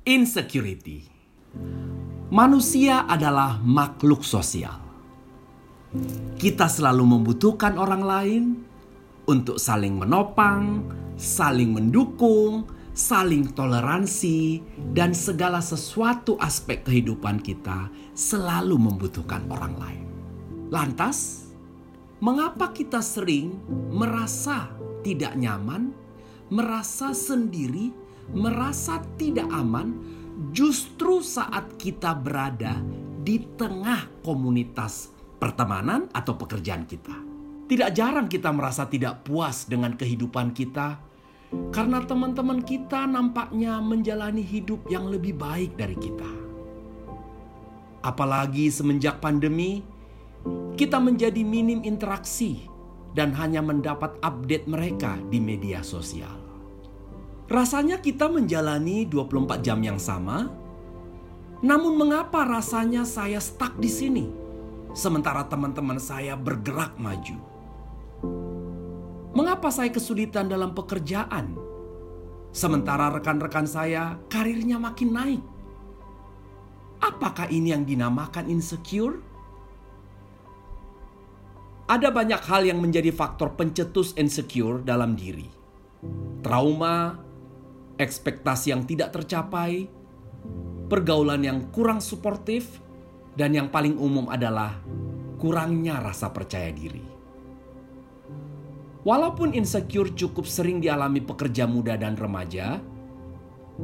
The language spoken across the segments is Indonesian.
Insecurity. Manusia adalah makhluk sosial. Kita selalu membutuhkan orang lain untuk saling menopang, saling mendukung, saling toleransi, dan segala sesuatu aspek kehidupan kita selalu membutuhkan orang lain. Lantas, mengapa kita sering merasa tidak nyaman, merasa sendiri, merasa tidak aman, justru saat kita berada di tengah komunitas pertemanan atau pekerjaan kita? Tidak jarang kita merasa tidak puas dengan kehidupan kita karena teman-teman kita nampaknya menjalani hidup yang lebih baik dari kita. Apalagi semenjak pandemi, kita menjadi minim interaksi dan hanya mendapat update mereka di media sosial. Rasanya kita menjalani 24 jam yang sama, namun mengapa rasanya saya stuck di sini sementara teman-teman saya bergerak maju? Mengapa saya kesulitan dalam pekerjaan sementara rekan-rekan saya karirnya makin naik? Apakah ini yang dinamakan insecure? Ada banyak hal yang menjadi faktor pencetus insecure dalam diri. Trauma, ekspektasi yang tidak tercapai, pergaulan yang kurang suportif, dan yang paling umum adalah kurangnya rasa percaya diri. Walaupun insecure cukup sering dialami pekerja muda dan remaja,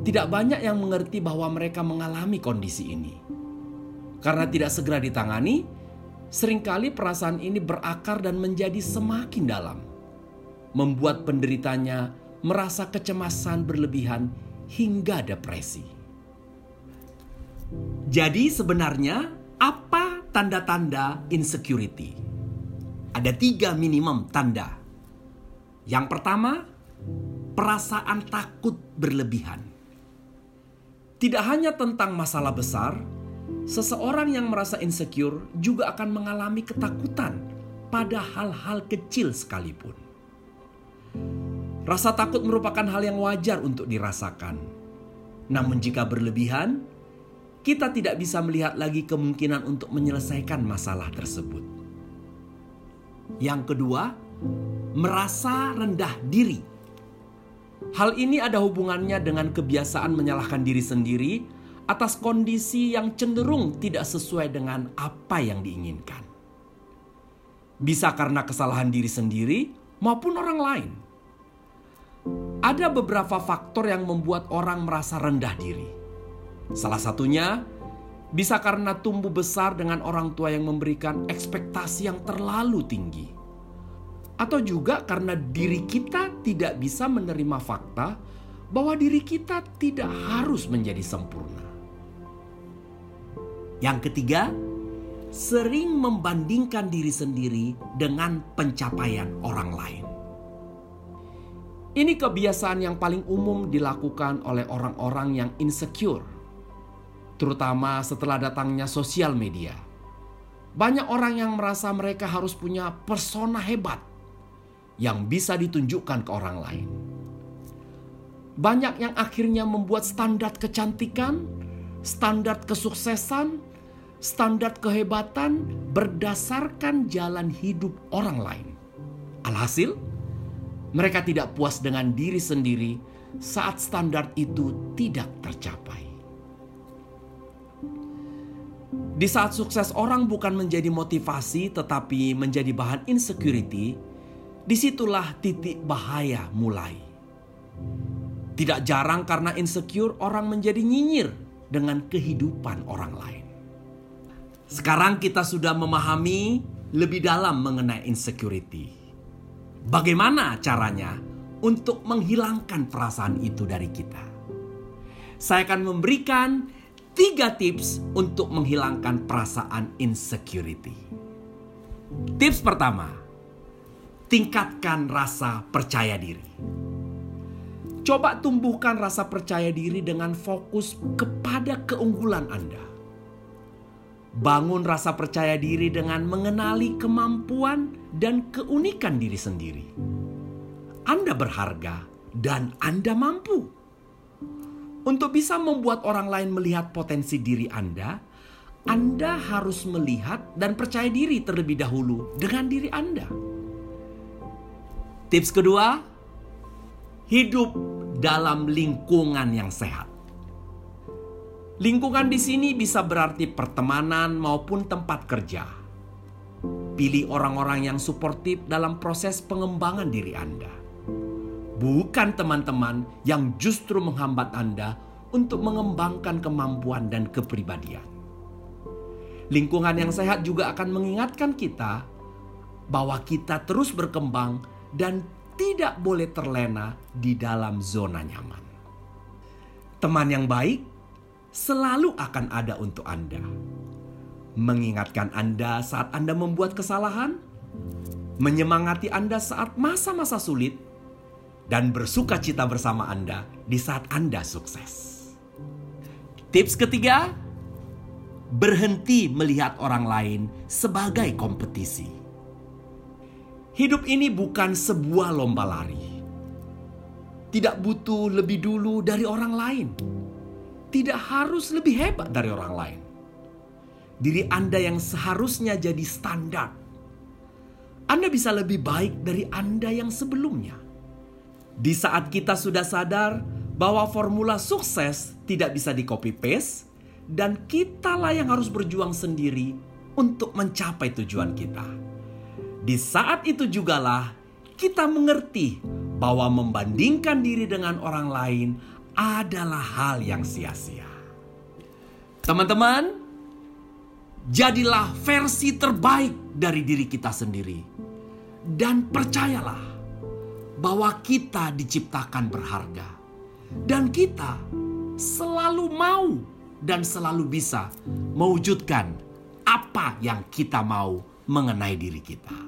tidak banyak yang mengerti bahwa mereka mengalami kondisi ini. Karena tidak segera ditangani, Seringkali perasaan ini berakar dan menjadi semakin dalam, membuat penderitanya merasa kecemasan berlebihan hingga depresi. Jadi, sebenarnya apa tanda-tanda insecurity? Ada tiga minimum tanda. Yang pertama, perasaan takut berlebihan. Tidak hanya tentang masalah besar, Seseorang yang merasa insecure juga akan mengalami ketakutan pada hal-hal kecil sekalipun. Rasa takut merupakan hal yang wajar untuk dirasakan. Namun jika berlebihan, kita tidak bisa melihat lagi kemungkinan untuk menyelesaikan masalah tersebut. Yang kedua, merasa rendah diri. Hal ini ada hubungannya dengan kebiasaan menyalahkan diri sendiri atas kondisi yang cenderung tidak sesuai dengan apa yang diinginkan. Bisa karena kesalahan diri sendiri maupun orang lain. Ada beberapa faktor yang membuat orang merasa rendah diri. Salah satunya bisa karena tumbuh besar dengan orang tua yang memberikan ekspektasi yang terlalu tinggi. Atau juga karena diri kita tidak bisa menerima fakta bahwa diri kita tidak harus menjadi sempurna. Yang ketiga, sering membandingkan diri sendiri dengan pencapaian orang lain. Ini kebiasaan yang paling umum dilakukan oleh orang-orang yang insecure, terutama setelah datangnya sosial media. Banyak orang yang merasa mereka harus punya persona hebat yang bisa ditunjukkan ke orang lain. Banyak yang akhirnya membuat standar kecantikan standar kesuksesan, standar kehebatan berdasarkan jalan hidup orang lain. Alhasil, mereka tidak puas dengan diri sendiri saat standar itu tidak tercapai. Di saat sukses orang bukan menjadi motivasi tetapi menjadi bahan insecurity, di situlah titik bahaya mulai. Tidak jarang karena insecure orang menjadi nyinyir dengan kehidupan orang lain. Sekarang kita sudah memahami lebih dalam mengenai insecurity. Bagaimana caranya untuk menghilangkan perasaan itu dari kita? Saya akan memberikan tiga tips untuk menghilangkan perasaan insecurity. Tips pertama, tingkatkan rasa percaya diri. Coba tumbuhkan rasa percaya diri dengan fokus kepada keunggulan Anda. Bangun rasa percaya diri dengan mengenali kemampuan dan keunikan diri sendiri. Anda berharga dan Anda mampu. Untuk bisa membuat orang lain melihat potensi diri Anda, Anda harus melihat dan percaya diri terlebih dahulu dengan diri Anda. Tips kedua, hidup dalam lingkungan yang sehat. Lingkungan di sini bisa berarti pertemanan maupun tempat kerja. Pilih orang-orang yang suportif dalam proses pengembangan diri Anda. Bukan teman-teman yang justru menghambat Anda untuk mengembangkan kemampuan dan kepribadian. Lingkungan yang sehat juga akan mengingatkan kita bahwa kita terus berkembang dan tidak boleh terlena di dalam zona nyaman. Teman yang baik selalu akan ada untuk Anda mengingatkan Anda saat Anda membuat kesalahan, menyemangati Anda saat masa-masa sulit, dan bersuka cita bersama Anda di saat Anda sukses. Tips ketiga, berhenti melihat orang lain sebagai kompetisi. Hidup ini bukan sebuah lomba lari. Tidak butuh lebih dulu dari orang lain. Tidak harus lebih hebat dari orang lain diri Anda yang seharusnya jadi standar. Anda bisa lebih baik dari Anda yang sebelumnya. Di saat kita sudah sadar bahwa formula sukses tidak bisa di copy paste dan kitalah yang harus berjuang sendiri untuk mencapai tujuan kita. Di saat itu jugalah kita mengerti bahwa membandingkan diri dengan orang lain adalah hal yang sia-sia. Teman-teman, Jadilah versi terbaik dari diri kita sendiri. Dan percayalah bahwa kita diciptakan berharga. Dan kita selalu mau dan selalu bisa mewujudkan apa yang kita mau mengenai diri kita.